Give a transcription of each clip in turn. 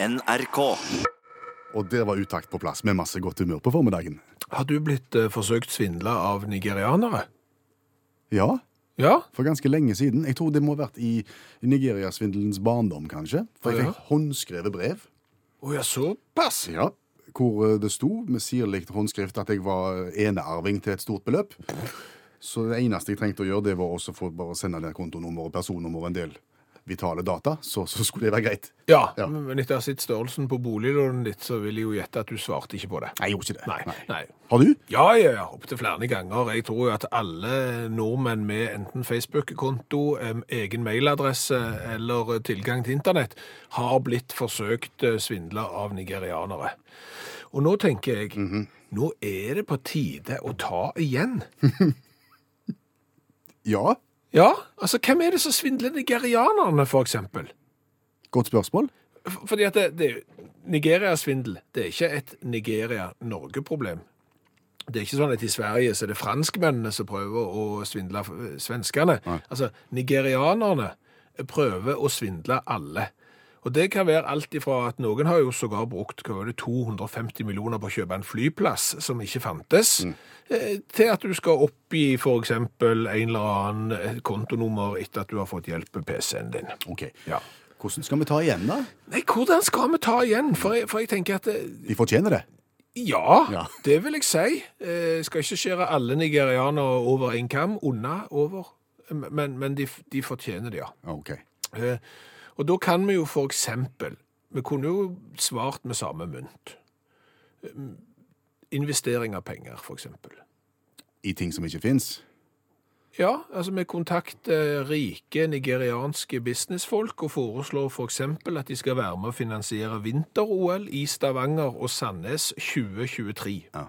NRK. Og der var utakt på plass, med masse godt humør på formiddagen. Har du blitt eh, forsøkt svindla av nigerianere? Ja, Ja? for ganske lenge siden. Jeg tror det må ha vært i Nigeria-svindelens barndom, kanskje. For jeg fikk håndskrevet brev. Å ja, såpass? Ja, hvor eh, det sto med sirlig håndskrift at jeg var enearving til et stort beløp. Så det eneste jeg trengte å gjøre, det var også få bare sende det kontonummer og personnummer og en del vitale data, så, så skulle det være greit. Ja, Ja. men etter å ha sett størrelsen på boliglånet ditt, så vil jeg jo gjette at du svarte ikke på det. Nei, jeg gjorde ikke det. Nei, nei. Har du? Ja, ja, ja, opptil flere ganger. Jeg tror jo at alle nordmenn med enten Facebook-konto, em, egen mailadresse eller eh, tilgang til internett har blitt forsøkt eh, svindla av nigerianere. Og nå tenker jeg, nå er det på tide å ta igjen. Ja. Ja, altså hvem er det som svindler nigerianerne, for eksempel? Godt spørsmål. F- Fordi at det, det, Nigeria-svindel, det er ikke et Nigeria-Norge-problem. Det er ikke sånn at i Sverige så er det franskmennene som prøver å svindle f- svenskene. Altså, nigerianerne prøver å svindle alle. Og det kan være alt ifra at noen har jo sågar brukt det, 250 millioner på å kjøpe en flyplass som ikke fantes, mm. til at du skal oppgi eksempel en eller annen eh, kontonummer etter at du har fått hjelp med PC-en din. Ok. Ja. Hvordan skal vi ta igjen, da? Nei, hvordan skal vi ta igjen? For jeg, for jeg tenker at De fortjener det. ja, Ja. det vil jeg si. Jeg skal ikke skjære alle nigerianere over en kam, unna over, men, men de, de fortjener det, ja. Ok. Eh, og da kan vi jo for eksempel, vi kunne jo svart med samme mynt. Eh, Investering av penger, for eksempel. I ting som ikke fins. Ja, altså vi kontakter rike nigerianske businessfolk og foreslår for eksempel at de skal være med å finansiere vinter-OL i Stavanger og Sandnes 2023. Ja.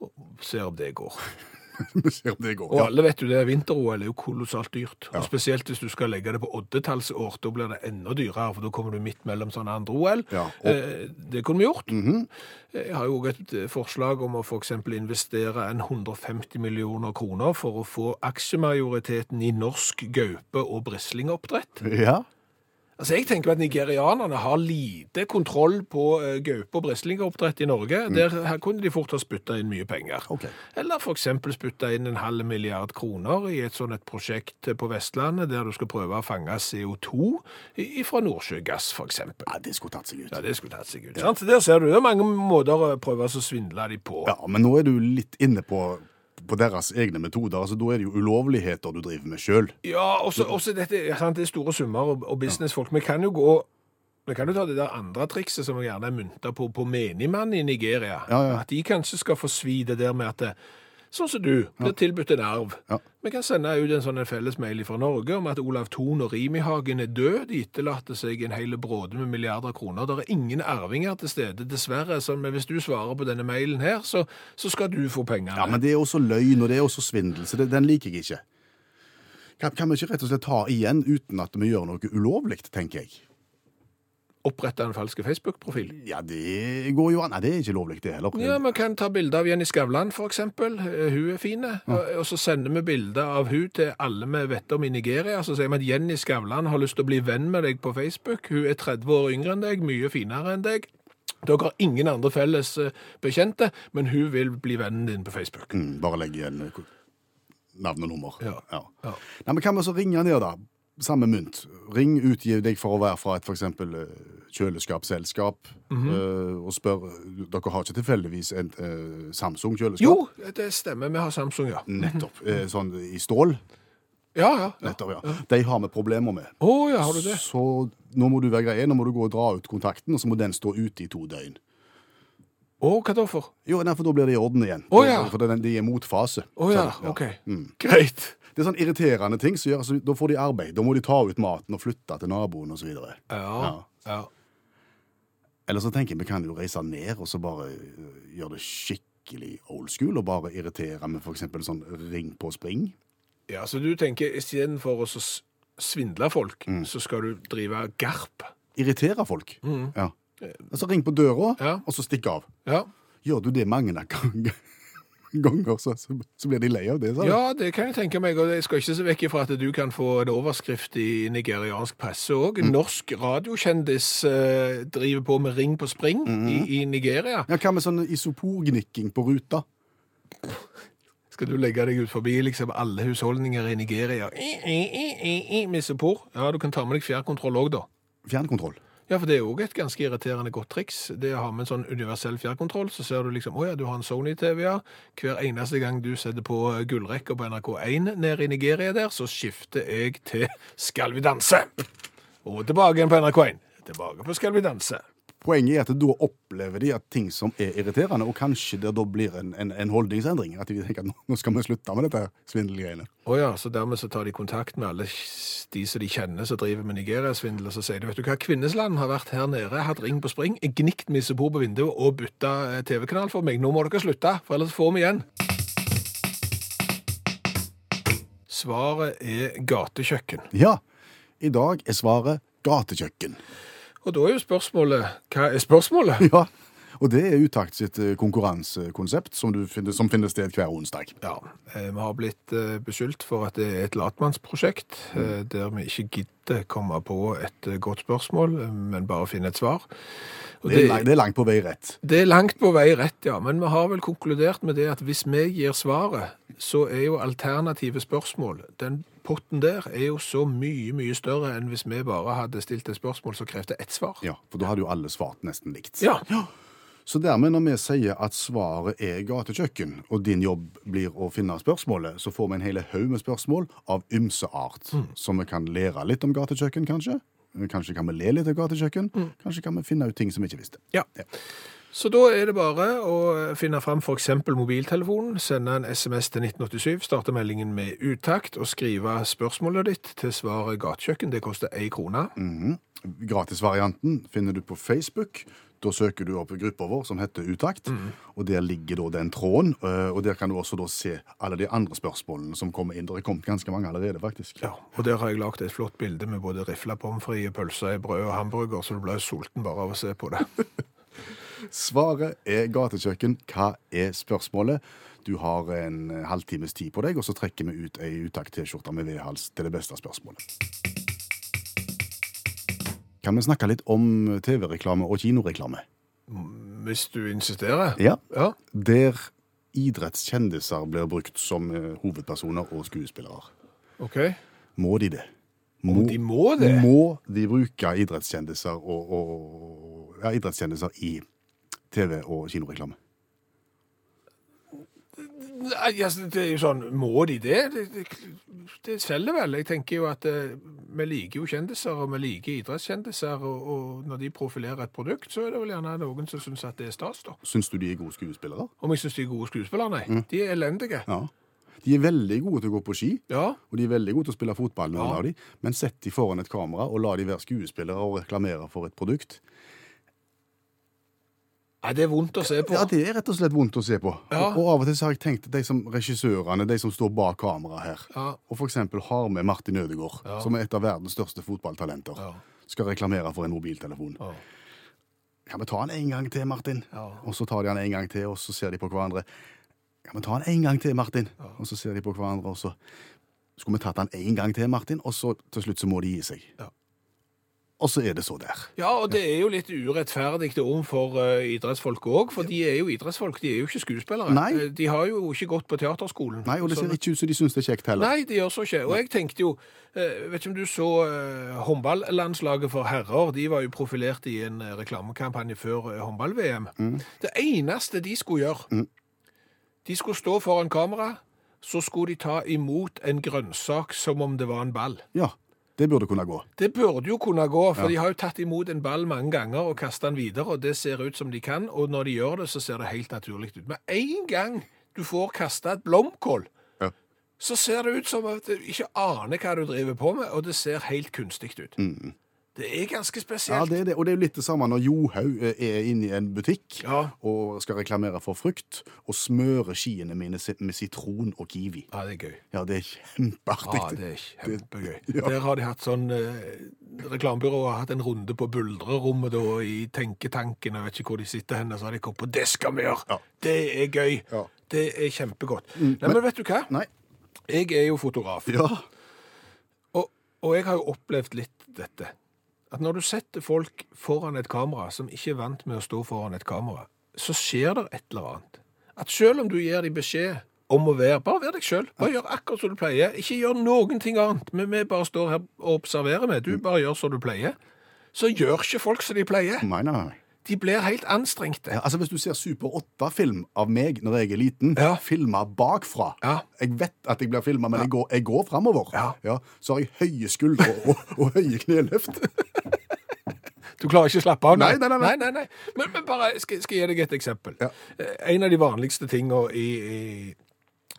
Og Se om det går. Vi ser om det går. Og Ja. alle vet jo det, vinter-OL er jo kolossalt dyrt. Og spesielt hvis du skal legge det på oddetallsår, da blir det enda dyrere, for da kommer du midt mellom sånne andre OL. Ja, og- eh, det kunne vi gjort. Jeg har jo òg et eh, forslag om å eksempel investere en 150 millioner kroner for å få aksjemajoriteten i norsk gaupe- og brislingoppdrett. ja. Altså, jeg tenker at nigerianerne har lite kontroll på uh, gaupe- og brislingoppdrett i Norge. Der her kunne de fort ha spytta inn mye penger. Okay. Eller eksempel spytta inn en halv milliard kroner i et sånt et prosjekt på Vestlandet, der du skal prøve å fange CO2 fra Nordsjøgass, eksempel. ja, det skulle tatt seg ut. Ja, det skulle tatt seg ut. Sant? Der ser du, det er mange måter å prøve å svindle de på. Ja, men nå er du litt inne på, på deres egne metoder. altså Da er det jo ulovligheter du driver med sjøl. Ja, også, også dette, sant, det er store summer og, og businessfolk. Vi kan jo gå vi kan jo ta det der andre trikset som vi gjerne er mynta på, på menigmann i Nigeria. Ja, ja. At de kanskje skal få svi det der med at Sånn som du blir tilbudt en arv. Ja. Vi kan sende ut en sånn en fellesmail fra Norge om at Olav Thon og Rimi-Hagen er død. De etterlater seg en hel bråde med milliarder kroner. Det er ingen arvinger til stede, dessverre. Så, men hvis du svarer på denne mailen her, så, så skal du få pengene. Ja, men det er også løgn, og det er også svindel, så det, den liker jeg ikke. Kan, kan vi ikke rett og slett ta igjen uten at vi gjør noe ulovlig, tenker jeg? Opprette en falsk Facebook-profil. Ja, det går jo an. Nei, det er ikke lovlig, det heller. Ja, Man kan ta bilde av Jenny Skavlan, eksempel. Eh, Hun er fin. Og og så sender vi bilde av hun til alle vi vet om i Nigeria. Så sier vi at Jenny Skavlan har lyst til å bli venn med deg på Facebook. Hun er 30 år yngre enn deg, mye finere enn deg. Dere har ingen andre felles eh, bekjente, men hun vil bli vennen din på Facebook. Mm, bare legg igjen eh, navn og nummer. Ja. Ja. Nei, men kan vi så ringe ned, da? Samme mynt. Ring, utgi deg for å være fra et eksempel mm kjøleskapsselskap, Mhm. eh, og spør Dere har ikke tilfeldigvis en uh, Samsung-kjøleskap? Jo, det stemmer. Vi har Samsung, ja. Nettopp. Uh, sånn i stål? Ja, ja. ja. Nettopp, ja. De har vi problemer med. Å ja, har du det? Så nå må du være greie, nå må du gå og dra ut kontakten, og så må den stå ute i to døgn. Å, hva da for? Jo, nei, for da blir det i orden igjen. Å, ja. For den, de er motfase. Å ja, Så, OK. Mm. Greit. Det er sånn irriterende ting som gjør altså, Da får de arbeid. Da må de ta ut maten og flytte til naboen osv. Ja. ja. Eller så tenker jeg vi kan jo reise ned og så bare øh, gjøre det skikkelig old school og bare irritere med f.eks. sånn ring på spring. Ja, så du tenker istedenfor å så s- svindle folk, Mm. så skal du drive garp? Irritere folk. Ja. Altså ring på døra, Ja. og så stikk av. Ja. Gjør du det mange ganger? ganger, så, så, så blir de lei av det. sa du? Ja, det kan jeg tenke meg, og jeg skal ikke se vekk ifra at du kan få en overskrift i nigeriansk presse òg. Norsk radiokjendis eh, driver på med ring på spring i, i Nigeria. Ja, Hva med sånn isoporgnikking på ruta? Skal du legge deg ut forbi liksom alle husholdninger i Nigeria? I, i, i, i, i, Missepor. Ja, du kan ta med deg fjernkontroll òg, da. Fjernkontroll. Ja, for det er òg et ganske irriterende godt triks. Det å ha med en sånn universell fjernkontroll, så ser du liksom Å ja, du har en Sony-TV, ja. Hver eneste gang du setter på gullrekka på NRK1 nede i Nigeria der, så skifter jeg til Skal vi danse! Og tilbake igjen på NRK1. Tilbake på Skal vi danse. Poenget er at da opplever de at ting som er irriterende, og kanskje det da blir en, en, en holdningsendring. At de tenker at nå- skal vi slutte med dette svindelgreiene. Å ja, så dermed så tar de kontakt med alle de som de kjenner som driver med Nigeria-svindel, og så sier de, vet du hva, Kvinnesland har vært her nede, hatt ring på spring, gnikt missebord på vinduet og bytta eh, TV-kanal for meg. Nå må dere slutte, for ellers får vi igjen. Svaret er gatekjøkken. Ja, i dag er svaret gatekjøkken. Og da er jo spørsmålet, hva er spørsmålet? Ja, og det er Utakt sitt eh, konkurransekonsept som, du finner, som finner sted hver onsdag. Ja, eh, vi har blitt eh, beskyldt for at det er et latmannsprosjekt, mm. der vi ikke gidder komme på et godt spørsmål, men bare finne et svar. Og Det er, langt, det er langt på vei rett. Det er langt på vei rett, ja, men vi har vel konkludert med det at hvis vi gir svaret, så er jo alternative spørsmål, den potten der er jo så mye, mye større enn hvis vi bare hadde stilt et spørsmål som krevde ett svar. Ja, For da hadde jo alle svart nesten likt. Ja, Så dermed, når vi sier at svaret er gatekjøkken, og din jobb blir å finne spørsmålet, så får vi en hele haug med spørsmål av ymse art. Så vi kan lære litt om gatekjøkken, kanskje. Kanskje kan vi le litt av gatekjøkken. Kanskje kan vi finne ut ting som vi ikke visste. ja. Så da er det bare å finne fram eksempel mobiltelefonen, sende en SMS til 1987, starte meldingen med uttakt og skrive spørsmålet ditt til svaret gatekjøkken. Det koster én krone. Gratisvarianten finner du på Facebook. Da søker du opp gruppa vår som heter Utakt, og der ligger da den tråden. øh, Og der kan du også da se alle de andre spørsmålene som kommer inn. Det er kommet ganske mange allerede, faktisk. Ja, og der har jeg lagt et flott bilde med både rifla pommes frites, pølser, i brød og hamburger, så du ble sulten bare av å se på det. Svaret er gatekjøkken. Hva er spørsmålet? Du har en eh, halvtimes tid på deg, og så trekker vi ut ei Utakt-T-skjorte med V-hals til det beste spørsmålet. Kan vi snakke litt om TV-reklame og kinoreklame? Hvis du insisterer. Ja. Ja. Der idrettskjendiser blir brukt som eh, hovedpersoner og skuespillere. OK. Må de det? Om de må det? Må de bruke idrettskjendiser og, og ja, idrettskjendiser i TV- og kinoreklame? Nei, altså, det er jo sånn, må de det? Det, det, det selger vel. Jeg tenker jo at eh, vi liker jo kjendiser, og vi liker idrettskjendiser, og, og når de profilerer et produkt, så er det vel gjerne noen som syns at det er stas, da. Syns du de er gode skuespillere? Om jeg syns de er gode skuespillere? Nei. De er elendige. Ja. De er veldig gode til å gå på ski, Ja. og de er veldig gode til å spille fotball, noen Ja. av de, men sett de foran et kamera og la de være skuespillere og reklamere for et produkt. Nei, det er vondt å se på. Ja, det er rett og slett vondt å se på. Ja. Og, og av og til så har jeg tenkt de som regissørene, de som står bak kamera her, Ja. og eksempel har med Martin Ødegaard, Ja. som er et av verdens største fotballtalenter, skal reklamere for en mobiltelefon. Ja. Kan vi ta den en gang til, Martin? Ja. Og så tar de den en gang til, og så ser de på hverandre. Kan vi ta den en gang til, Martin? Og så ser de på hverandre, og så skulle vi tatt den en gang til, Martin, og så til slutt så må de gi seg. Ja. Og så er det så der. Ja, og det er jo litt urettferdig overfor uh, idrettsfolk òg, for de er jo idrettsfolk, de er jo ikke skuespillere. Nei. Eh, De har jo ikke gått på teaterskolen. Nei, og det ser ikke ut som de syns det er kjekt heller. Nei, det gjør så ikke. Og jeg tenkte jo uh, Vet ikke om du så uh, håndballandslaget for herrer. De var jo profilert i en eh, reklamekampanje før eh, håndball-VM. Det eneste de skulle gjøre De skulle stå foran kamera, så skulle de ta imot en grønnsak som om det var en ball. Ja, det burde kunne gå. Det burde jo kunne gå, for de har jo tatt imot en ball mange ganger og kastet den videre, og det ser ut som de kan, og når de gjør det, så ser det helt naturlig ut. Med en gang du får kastet et blomkål, Ja. så ser det ut som at du ikke aner hva du driver på med, og det ser helt kunstig ut. Det er ganske Ja, spesielt. det er det. Og det er jo litt det samme når Johaug eh, er inne i en butikk Ja. og skal reklamere for frukt, og smører skiene mine med sitron og kiwi. Ja, det er gøy. Ja, det er kjempeartig. Ja, det er kjempegøy. Ja. Der har de hatt sånn eh, Reklamebyrået har hatt en runde på buldrerommet da, i tenketanken. Jeg vet ikke hvor de sitter hen. Så har de kommet på Det skal vi gjøre! Ja. Det er gøy! Ja. Det er kjempegodt. Nei, men, vet du hva? Nei. Jeg er jo fotograf. Ja. Og, og jeg har jo opplevd litt dette. At når du setter folk foran et kamera som ikke er vant med å stå foran et kamera, så skjer det et eller annet. At selv om du gir dem beskjed om å være Bare vær deg sjøl. Bare gjør akkurat som du pleier. Ikke gjør noen ting annet. Vi, vi bare står her og observerer med. Du bare gjør som du pleier. Så gjør ikke folk som de pleier. Nei, nei, nei. De blir helt anstrengte. Ja, altså Hvis du ser Super 8-film av meg når jeg er liten, Ja. filma bakfra Ja. Jeg vet at jeg blir filma, men jeg går, jeg går framover. Ja. så har jeg høye skuldre og, og høye kneløft. Du klarer ikke å slappe av? Nei, nei, nei, nei. nei, nei. Men, men bare, skal, skal jeg gi deg et eksempel. Ja. Eh, En av de vanligste tingene i, i,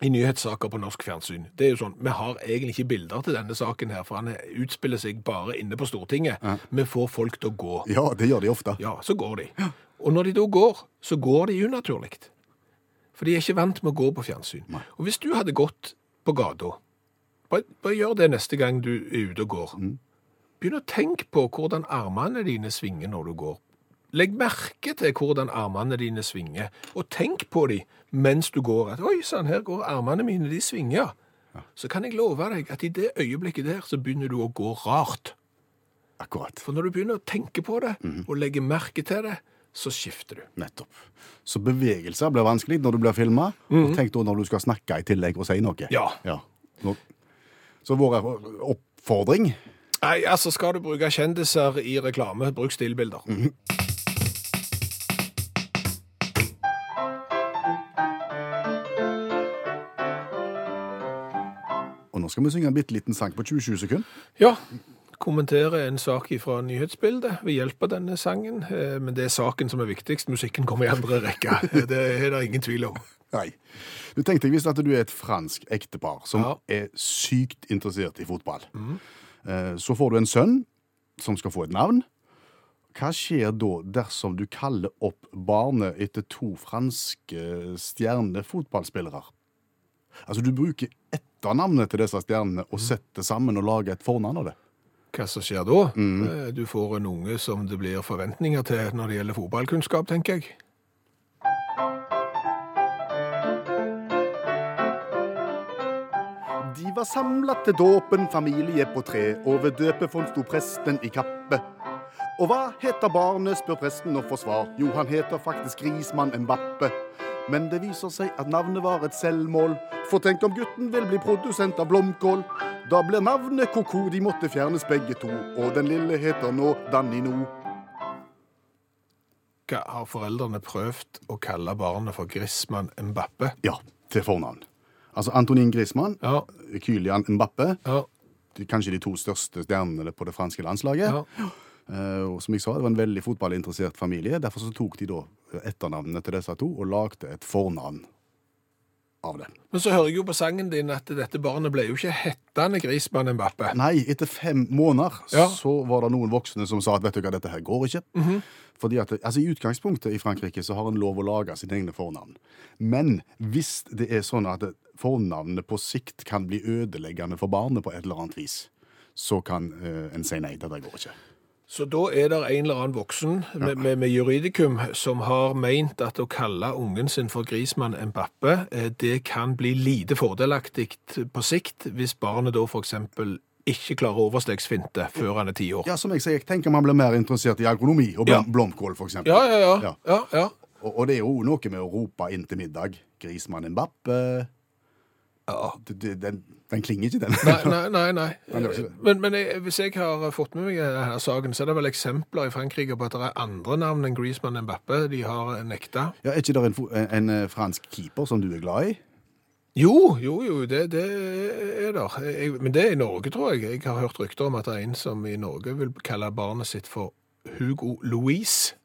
i nyhetssaker på norsk fjernsyn, det er jo sånn, vi har egentlig ikke bilder til denne saken her, for han er- utspiller seg bare inne på Stortinget. Vi får folk til å gå. Ja, det gjør de ofte. Ja, så går de. Og når de da går, så går de unaturlig. For de er ikke vant med å gå på fjernsyn. Nei. Og hvis du hadde gått på gata, bare, bare gjør det neste gang du er ute og går. Begynn å tenke på hvordan armene dine svinger når du går. Legg merke til hvordan armene dine svinger, og tenk på dem mens du går. At, Oi sann, her går armene mine, de svinger. Så kan jeg love deg at i det øyeblikket der så begynner du å gå rart. Akkurat. For når du begynner å tenke på det, og legge merke til det, så skifter du. Nettopp. Så bevegelser blir vanskelig når du blir filma. Og tenk da når du skal snakke i tillegg og si noe. Ja. Nå- Så vår oppfordring Nei, altså skal du bruke kjendiser i reklame, bruk stillbilder. Og nå skal vi synge en bitte liten sang på 20-20 sekunder. Ja, kommentere en sak fra nyhetsbildet ved hjelp av denne sangen, eh, men det er saken som er viktigst. Musikken kommer i andre rekke. Det er det ingen tvil om. Nei. Du tenkte visst at du er et fransk ektepar som Ja. er sykt interessert i fotball. Mm. Så får du en sønn som skal få et navn. Hva skjer da dersom du kaller opp barnet etter to franske stjernefotballspillere? Altså, du bruker etternavnet til disse stjernene og setter sammen og lager et fornavn av det. Hva som skjer da? Mm. Du får en unge som det blir forventninger til når det gjelder fotballkunnskap, tenker jeg. De var samla til dåpen, familie på tre, og ved døpefond sto presten i kappe. Og hva heter barnet, spør presten og får svar. Jo, han heter faktisk Grismann Mbappe. Men det viser seg at navnet var et selvmål. For tenk om gutten vil bli produsent av blomkål. Da blir navnet Koko, de måtte fjernes begge to. Og den lille heter nå Danino. Hva har foreldrene prøvd å kalle barnet for Grismann Mbappe? Ja, til fornavn. Altså Antonin Grismann, Ja, Kylian Mbappe. ja, Kanskje de to største stjernene på det franske landslaget. ja. Eh, og som jeg sa, det var en veldig fotballinteressert familie. Derfor så tok de da etternavnene til disse to og lagde et fornavn av det. Men så hører jeg jo på sangen din at dette barnet ble jo ikke hettende Grismann Mbappe. Nei, etter fem måneder Ja. så var det noen voksne som sa at vet du hva, dette her går ikke. Fordi at, altså I utgangspunktet i Frankrike så har en lov å lage sine egne fornavn. Men hvis det er sånn at fornavnene på sikt kan bli ødeleggende for barnet på et eller annet vis, så kan eh, en si nei, dette går ikke. Så da er det en eller annen voksen med, med, med juridikum som har meint at å kalle ungen sin for Grismann Mbappe, eh, det kan bli lite fordelaktig på sikt hvis barnet da eksempel ikke klarer overstegsfinte før han er ti år. Ja, som jeg sier, jeg tenker man blir mer interessert i agronomi og blom, Ja. blomkål, eksempel. Ja, ja, ja. Ja. ja, ja. Og, og det er jo noe med å rope inn til middag. Grismann Mbappe. Ja. Den, den klinger ikke, den. Nei, nei, nei. nei. Men, men jeg, hvis jeg har fått med meg denne saken, så er det vel eksempler i Frankrike på at det er andre navn enn Griezmann Mbappe de har nekta. Ja, er ikke det en, en, en eh, fransk keeper som du er glad i? Jo, jo, jo, det, det er der. Jeg, men det er i Norge, tror jeg. Jeg har hørt rykter om at det er en som i Norge vil kalle barnet sitt for Hugo Louise.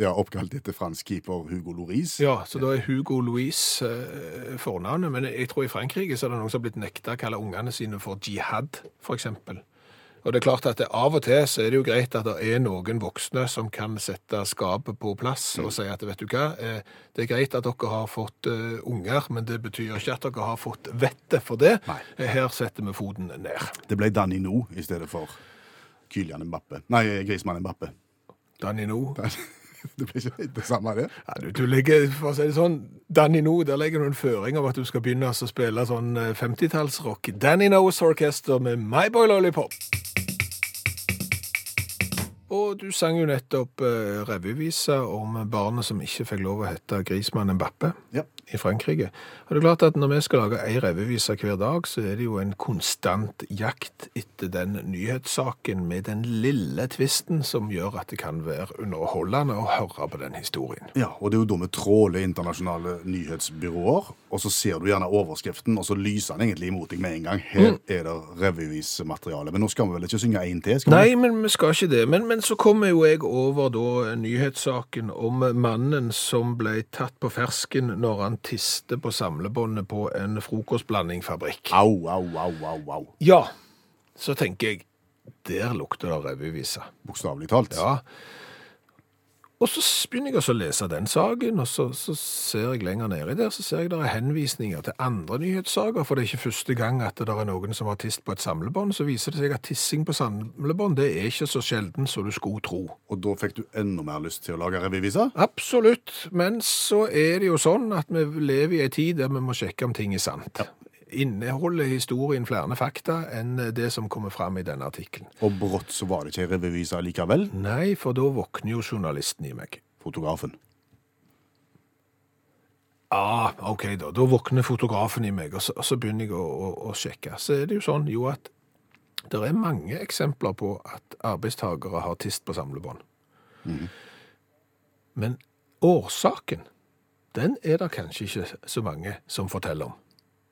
Ja, Oppkalt etter fransk keeper Hugo Loris. Ja, så da er Hugo Louise eh, fornavnet. Men jeg tror i Frankrike så er det noen som har blitt nekta å kalle ungene sine for jihad, eksempel. Og det er klart at det, av og til så er det jo greit at det er noen voksne som kan sette skapet på plass og si at vet du hva, eh, det er greit at dere har fått eh, unger, men det betyr ikke at dere har fått vettet for det. Nei. Eh, Her setter vi foten ned. Det ble Danny No i stedet for Kylian Mbappe. Nei, Grismann Mbappe. Danny No. Det blir ikke det samme, det. Ja, du, du legger, for å si det sånn, Danny No, der legger du en føring av at du skal begynne å spille sånn eh, 50-tallsrock. Danny Knows Orchester med My Boy Lollipop. Og du sang jo nettopp uh, revyvise om barnet som ikke fikk lov å hete Grismannen Bappe. Ja. I Frankrike. Og det er klart at når vi skal lage ei revevise hver dag, så er det jo en konstant jakt etter den nyhetssaken med den lille tvisten som gjør at det kan være underholdende å høre på den historien. Ja, og det er jo da vi tråler internasjonale nyhetsbyråer, og så ser du gjerne overskriften, og så lyser den egentlig imot deg med en gang. Her er det revyvisemateriale. Men nå skal vi vel ikke synge én til? Nei, men vi skal ikke det. Men, men så kommer jo jeg over da nyhetssaken om mannen som ble tatt på fersken når han tiste på samlebåndet på en frokostblandingfabrikk. Au, au, au, au, au. Ja, så tenker jeg, der lukter det revyvise. Bokstavelig talt. Ja. Og så begynner jeg å lese den saken, og så, så ser jeg lenger nede der, så ser jeg der er henvisninger til andre nyhetssaker, for det er ikke første gang at det er noen som har tist på et samlebånd, så viser det seg at tissing på samlebånd, det er ikke så sjelden som du skulle tro. Og da fikk du enda mer lyst til å lage reviviser? Absolutt, men så er det jo sånn at vi lever i ei tid der vi må sjekke om ting er sant. Inneholder historien flere fakta enn det som kommer fram i denne artikkelen? Og brått så var det ikke ei revyvise likevel. Nei, for da våkner jo journalisten i meg. Fotografen. Ah, ok da. Da våkner fotografen i meg, og så, og så begynner jeg å, å, å sjekke. Så er det jo sånn, jo at det er mange eksempler på at arbeidstagere har tist på samlebånd. Men årsaken, den er det kanskje ikke så mange som forteller om.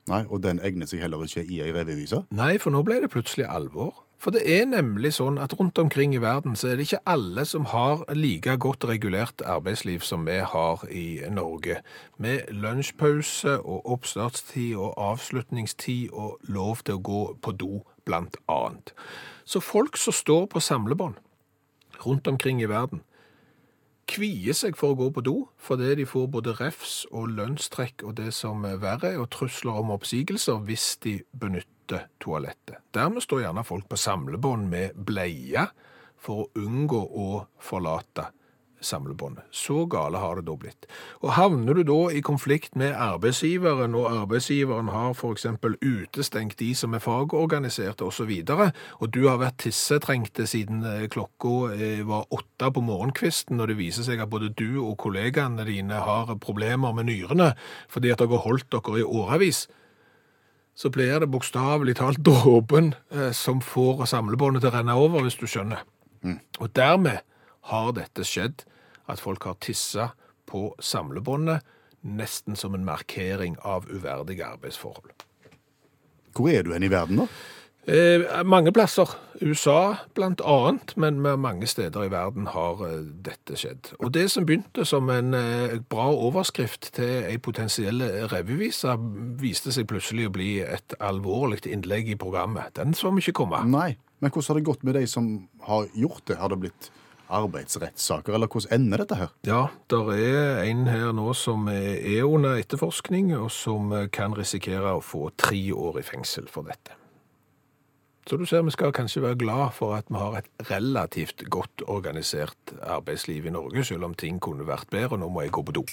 Nei, og den egner seg heller ikke i ei revyvise. Nei, for nå ble det plutselig alvor. For det er nemlig sånn at rundt omkring i verden så er det ikke alle som har like godt regulert arbeidsliv som vi har i Norge. Med lunsjpause og oppstartstid og avslutningstid og lov til å gå på do, blant annet. Så folk som står på samlebånd rundt omkring i verden, kvier seg for å gå på do, fordi de får både refs og lønnstrekk og det som er verre, og trusler om oppsigelser hvis de benytter toalettet. Dermed står gjerne folk på samlebånd med bleie for å unngå å forlate samlebåndet. Så gale har det da blitt. Og havner du da i konflikt med arbeidsgiveren, og arbeidsgiveren har eksempel utestengt de som er fagorganiserte og så videre, og du har vært tissetrengte siden eh, klokka eh, var åtte på morgenkvisten, og det viser seg at både du og kollegaene dine har problemer med nyrene fordi at dere har holdt dere i årevis, så blir det bokstavelig talt dråpen eh, som får samlebåndet til å renne over, hvis du skjønner. Og dermed har dette skjedd, at folk har tissa på samlebåndet, nesten som en markering av uverdige arbeidsforhold. Hvor er du hen i verden, da? Eh, mange plasser. USA blant annet, men mange steder i verden har eh, dette skjedd. Og det som begynte som en eh, bra overskrift til ei potensiell revyvise, viste seg plutselig å bli et alvorlig innlegg i programmet. Den så vi ikke komme. Nei. Men hvordan har det gått med de som har gjort det? Har det blitt arbeidsrettssaker, eller hvordan ender dette her? Ja, der er en her nå som er under etterforskning, og som kan risikere å få tre år i fengsel for dette. Så du ser, vi skal kanskje være glad for at vi har et relativt godt organisert arbeidsliv i Norge, selv om ting kunne vært bedre. Nå må jeg gå på do.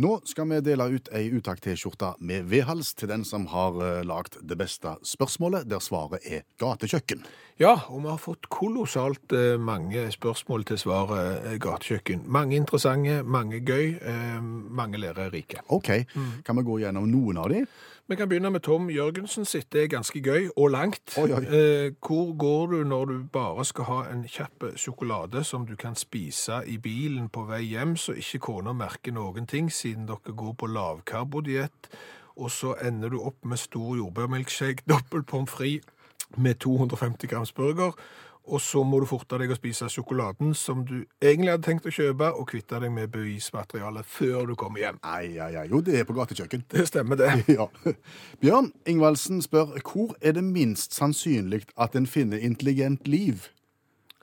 Nå skal vi dele ut ei utakt-T-skjorte med vedhals til den som har uh, lagd det beste spørsmålet, der svaret er gatekjøkken. Ja, og vi har fått kolossalt eh, mange spørsmål til svaret eh, gatekjøkken. Mange interessante, mange gøy, eh, mange lærerike. OK, kan vi gå gjennom noen av de? Vi kan begynne med Tom Jørgensen sitt. Det er ganske gøy og langt. Oi, oi. Eh, hvor går du når du bare skal ha en kjapp sjokolade som du kan spise i bilen på vei hjem, så ikke kona merker noen ting, siden dere går på lavkarbodiett, og så ender du opp med stor jordbærmilkshake, dobbel pommes frites med 250 grams burger, og så må du forte deg å spise sjokoladen som du egentlig hadde tenkt å kjøpe, og kvitte deg med bevismaterialet før du kommer hjem. Ai, ai, ai. Jo, det er på gatekjøkken. Det stemmer, det. Ja. Bjørn Ingvaldsen spør hvor er det minst sannsynlig at en finner intelligent liv?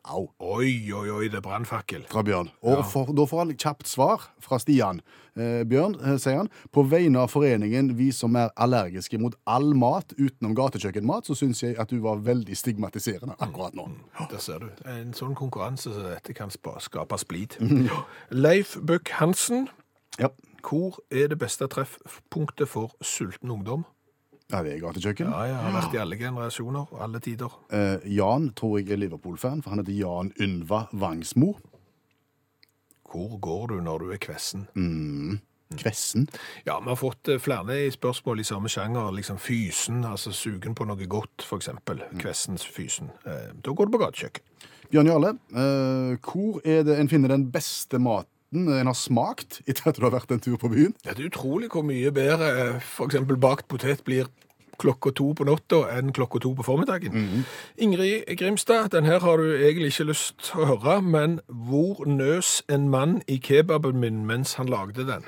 Au. Oi, oi, oi, det er brannfakkel. Fra Bjørn. Og for, da får han kjapt svar fra Stian. Eh, Bjørn, eh, sier han, på vegne av foreningen Vi som er allergiske mot all mat utenom gatekjøkkenmat, så syns jeg at du var veldig stigmatiserende akkurat nå. Der ser du. En sånn konkurranse som dette kan skape splid. Leif Bøck Hansen, Ja. hvor er det beste treffpunktet for sulten ungdom? Ja, det er gatekjøkken. Ja, jeg har vært i alle generasjoner, alle tider. Eh, Jan tror jeg er Liverpool-fan, for han heter Jan Ynva Vangsmo. Hvor går du når du er kvessen? Kvessen. Ja, vi har fått eh, flere spørsmål i samme sjanger, liksom fysen, altså sugen på noe godt, for eksempel. Kvessens fysen. Eh, Da går det på gatekjøkken. Bjørn Jarle, eh, hvor er det en finner den beste maten en har smakt etter at du har vært en tur på byen? Det er utrolig hvor mye bedre f.eks. for eksempel bakt potet blir klokka to på natta enn klokka to på formiddagen. Ingrid Grimstad, den her har du egentlig ikke lyst til å høre, men hvor nøs en mann i kebaben min mens han lagde den?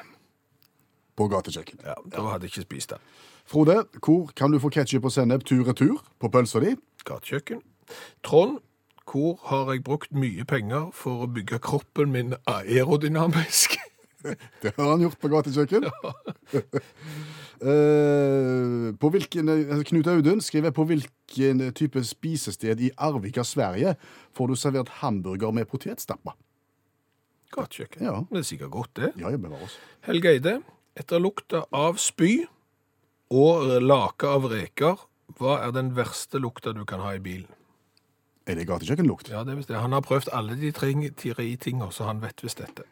På gatekjøkken. Ja, Da hadde jeg ikke spist den. Frode, hvor kan du få ketsjup og sennep tur-retur på pølsa di? Gatekjøkken. Trond, hvor har jeg brukt mye penger for å bygge kroppen min aerodynamisk? Det har han gjort på gatekjøkken. Eh, på hvilken, altså Knut Audun skriver på hvilken type spisested i Arvika, Sverige får du servert hamburger med potetstappa? Gatekjøkken. Ja. Det er sikkert godt, det. Ja, jeg bevarer oss. Helge Eide, etter lukta av spy og lake av reker, hva er den verste lukta du kan ha i bilen? Er det gatekjøkkenlukt? Ja, det er visst det. Han har prøvd alle de tre, tinga, så han vet visst dette.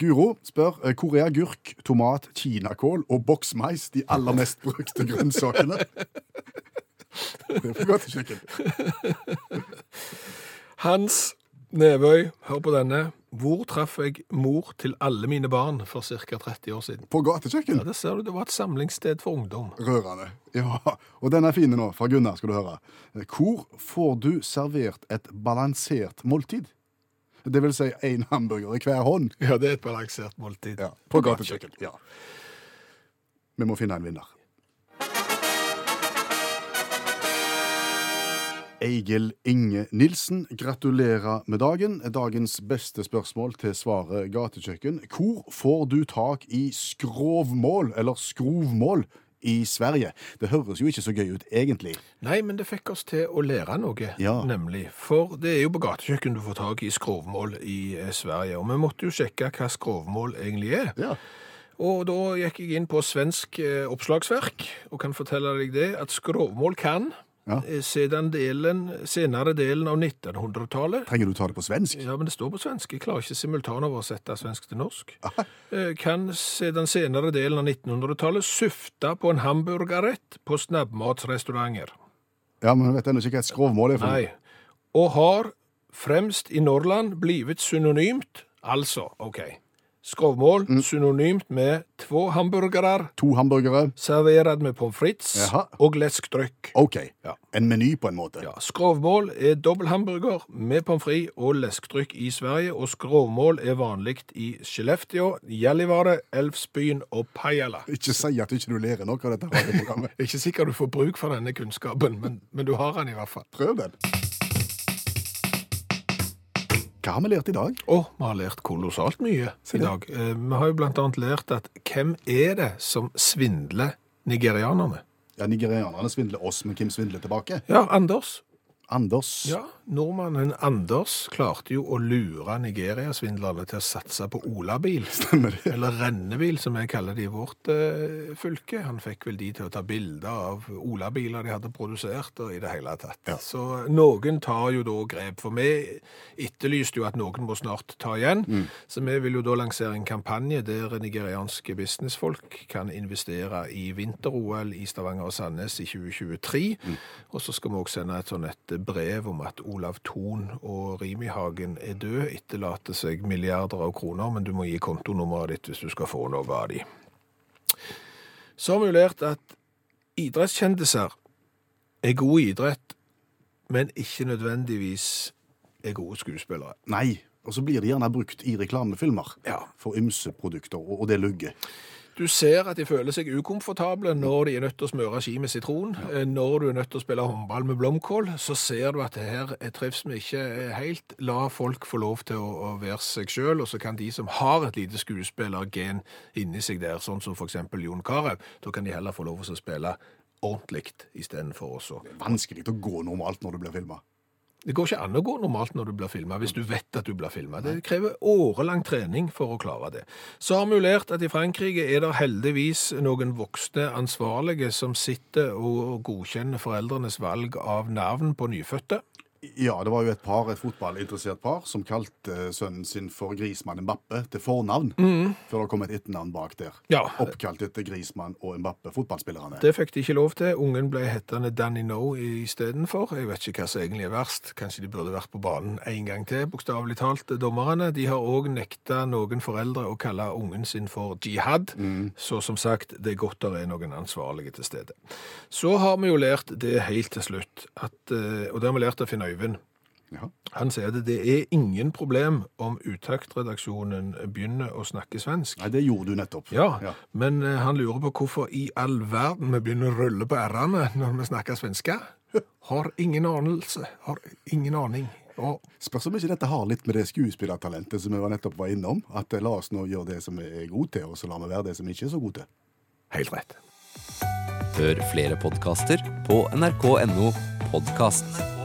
Guro spør eh, hvor er agurk, tomat, kinakål og boksmais de aller mest brukte grønnsakene. Det er på gatekjøkken. Hans Nevøy, hør på denne. Hvor traff jeg mor til alle mine barn for ca. 30 år siden? På gatekjøkken? Ja, det ser du, det var et samlingssted for ungdom. Rørende. Ja, og den er fin nå, fra Gunnar, skal du høre. Hvor får du servert et balansert måltid? Det vil si én hamburger i hver hånd. Ja, det er et balansert måltid. Ja, på gatekjøkken. Ja. Vi må finne en vinner. Egil Inge Nilsen, gratulerer med dagen. Dagens beste spørsmål til svaret gatekjøkken. Hvor får du tak i skrovmål, eller skrovmål, i Sverige? Det høres jo ikke så gøy ut, egentlig. Nei, men det fikk oss til å lære noe, Ja. nemlig. For det er jo på gatekjøkken du får tak i skrovmål i eh, Sverige, og vi måtte jo sjekke hva skrovmål egentlig er. Ja. Og da gikk jeg inn på svensk eh, oppslagsverk, og kan fortelle deg det, at skrovmål kan, Ja. eh, siden delen, senere delen av 1900-tallet, Trenger du ta det på svensk? ja, men det står på svensk, jeg klarer ikke simultanoversette svensk til norsk, Aha. kan siden senere delen av 1900-tallet syfte på en hamburgerrett på snabbmatsrestauranter. Ja, men vet ennå ikke hva et skrovmål er for. Nei. Og har fremst i Norrland blivet synonymt, altså, ok, skrovmål, Mm. synonymt med två hamburgere, To hamburgere. Servert med pommes frites Jaha. og läskdryck. OK. Ja. En meny, på en måte. Ja, skrovmål er dobbelthamburger med pommes frites og läskdryck i Sverige, og skrovmål er vanlig i Skellefteå, Gällivare, Elfsbyen og Pajala. Ikke si at du ikke lærer noe av dette radioprogrammet. Jeg er ikke sikker du får bruk for denne kunnskapen, men, men du har den i hvert fall. Prøv den. Hva har vi lært i dag? Å, vi har lært kolossalt mye i dag. Eh, Vi har jo annet lært at hvem er det som svindler nigerianerne? Ja, Nigerianerne svindler oss, men hvem svindler tilbake? Ja, Anders. Anders. Ja, Nordmannen Anders klarte jo å lure Nigeria-svindlerne til å satse på olabil. Stemmer det? Eller rennebil, som jeg kaller det i vårt eh, fylke. Han fikk vel de til å ta bilder av olabiler de hadde produsert, og i det hele tatt. Ja. Så noen tar jo da grep, for vi etterlyste jo at noen må snart ta igjen. Mm. Så vi vil jo da lansere en kampanje der nigerianske businessfolk kan investere i vinter-OL i Stavanger og Sandnes i 2023. Mm. Og så skal vi også sende et sånn et brev om at Olav Thon og Rimi-Hagen er død, etterlater seg milliarder av kroner, men du må gi kontonummeret ditt hvis du skal få noe av de. Så har vi jo lært at idrettskjendiser er gode i idrett men ikke nødvendigvis er gode skuespillere. Nei. Og så blir de gjerne brukt i reklamefilmer Ja. for ymse produkter, og og det lugger. Du ser at de føler seg ukomfortable når de er nødt til å smøre ski med sitron. Ja. Når du er nødt til å spille håndball med blomkål, så ser du at det her er- trives vi ikke helt. La folk få lov til å, å være seg sjøl, og så kan de som har et lite skuespillergen inni seg der, sånn som f.eks. Jon Carew, da kan de heller få lov til å spille ordentlig istedenfor også. Vanskelig å gå normalt når du blir filma. Det går ikke an å gå normalt når du blir filma, hvis du vet at du blir filma. Det krever årelang trening for å klare det. Så har vi jo lært at i Frankrike er det heldigvis noen voksne ansvarlige som sitter og godkjenner foreldrenes valg av navn på nyfødte. Ja, det var jo et par, et fotballinteressert par som kalte sønnen sin for Grismann Mbappe til fornavn, før det kom et etternavn bak der. Ja. Oppkalt etter Grismann og Mbappe, fotballspillerne. Det fikk de ikke lov til. Ungen ble hettende Danny No istedenfor. Jeg vet ikke hva som egentlig er verst. Kanskje de burde vært på banen en gang til, bokstavelig talt, dommerne. De har òg nekta noen foreldre å kalle ungen sin for jihad. Så som sagt, det er godt det er noen ansvarlige til stede. Så har vi jo lært det helt til slutt, at, eh, og det har vi lært å finne Finn Øyvind. Ja. Han sier at det er ingen problem om Utaktredaksjonen begynner å snakke svensk. Nei, det gjorde du nettopp. Ja, Ja. men eh, han lurer på hvorfor i all verden vi begynner å rulle på r-ene når vi snakker svenske. Har ingen anelse. Har ingen aning. Og Spørs om ikke dette har litt med det skuespillertalentet som vi var nettopp var innom. At eh, la oss nå gjøre det som vi er gode til, og så lar vi være det som vi ikke er så gode til. helt rett. Hør flere podkaster på nrk.no podkast.